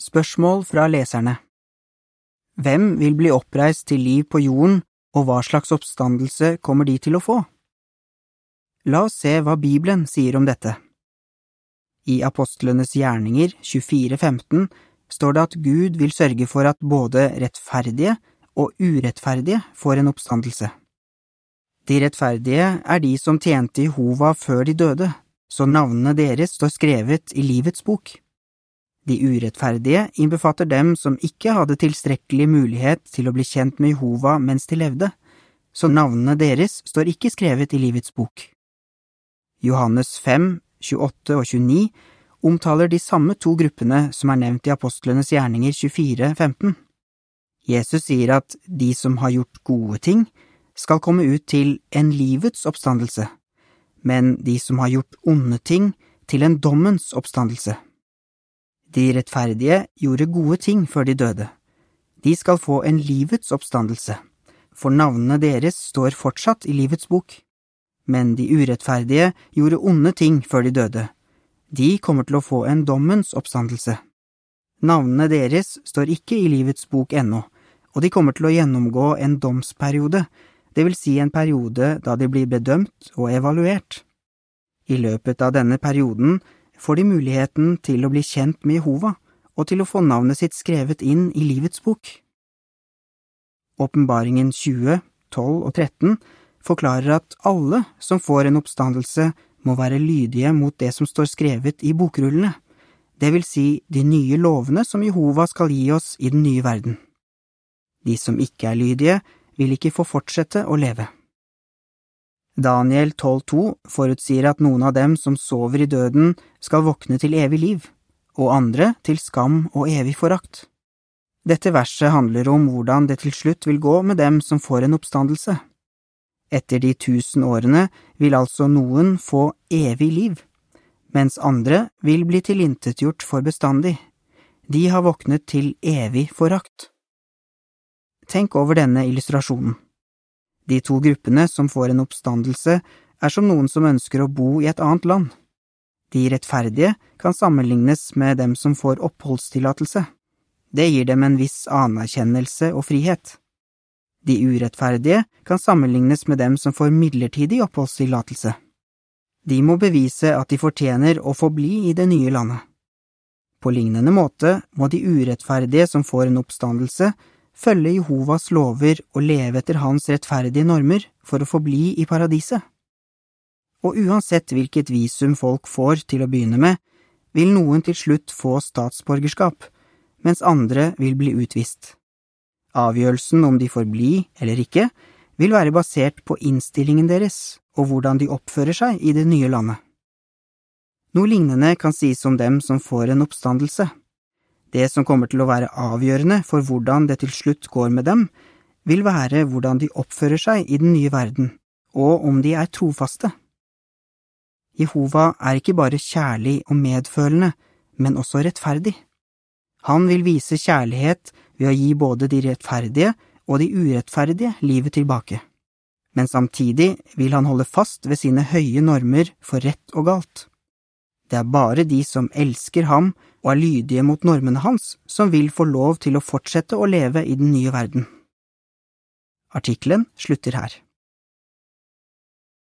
Spørsmål fra leserne Hvem vil bli oppreist til liv på jorden, og hva slags oppstandelse kommer de til å få? La oss se hva Bibelen sier om dette. I Apostlenes gjerninger 24.15 står det at Gud vil sørge for at både rettferdige og urettferdige får en oppstandelse. De rettferdige er de som tjente Jehova før de døde, så navnene deres står skrevet i livets bok. De urettferdige innbefatter dem som ikke hadde tilstrekkelig mulighet til å bli kjent med Jehova mens de levde, så navnene deres står ikke skrevet i livets bok. Johannes 5, 28 og 29 omtaler de samme to gruppene som er nevnt i apostlenes gjerninger 24, 15. Jesus sier at de som har gjort gode ting, skal komme ut til en livets oppstandelse, men de som har gjort onde ting, til en dommens oppstandelse. De rettferdige gjorde gode ting før de døde. De skal få en livets oppstandelse, for navnene deres står fortsatt i livets bok. Men de urettferdige gjorde onde ting før de døde. De kommer til å få en dommens oppstandelse. Navnene deres står ikke i livets bok ennå, og de kommer til å gjennomgå en domsperiode, det vil si en periode da de blir bedømt og evaluert. I løpet av denne perioden får de muligheten til å bli kjent med Jehova og til å få navnet sitt skrevet inn i livets bok. Åpenbaringen 20, 12 og 13 forklarer at alle som får en oppstandelse, må være lydige mot det som står skrevet i bokrullene, det vil si de nye lovene som Jehova skal gi oss i den nye verden. De som ikke er lydige, vil ikke få fortsette å leve. Daniel 12,2 forutsier at noen av dem som sover i døden, skal våkne til evig liv, og andre til skam og evig forakt. Dette verset handler om hvordan det til slutt vil gå med dem som får en oppstandelse. Etter de tusen årene vil altså noen få evig liv, mens andre vil bli tilintetgjort for bestandig. De har våknet til evig forakt. Tenk over denne illustrasjonen. De to gruppene som får en oppstandelse, er som noen som ønsker å bo i et annet land. De rettferdige kan sammenlignes med dem som får oppholdstillatelse. Det gir dem en viss anerkjennelse og frihet. De urettferdige kan sammenlignes med dem som får midlertidig oppholdstillatelse. De må bevise at de fortjener å få bli i det nye landet. På lignende måte må de urettferdige som får en oppstandelse, følge Jehovas lover og leve etter hans rettferdige normer for å få bli i paradiset. Og uansett hvilket visum folk får til å begynne med, vil noen til slutt få statsborgerskap, mens andre vil bli utvist. Avgjørelsen om de får bli eller ikke, vil være basert på innstillingen deres og hvordan de oppfører seg i det nye landet. Noe lignende kan sies om dem som får en oppstandelse. Det som kommer til å være avgjørende for hvordan det til slutt går med dem, vil være hvordan de oppfører seg i den nye verden, og om de er trofaste. Jehova er ikke bare kjærlig og medfølende, men også rettferdig. Han vil vise kjærlighet ved å gi både de rettferdige og de urettferdige livet tilbake, men samtidig vil han holde fast ved sine høye normer for rett og galt. Det er bare de som elsker ham og er lydige mot normene hans, som vil få lov til å fortsette å leve i den nye verden. Artikkelen slutter her.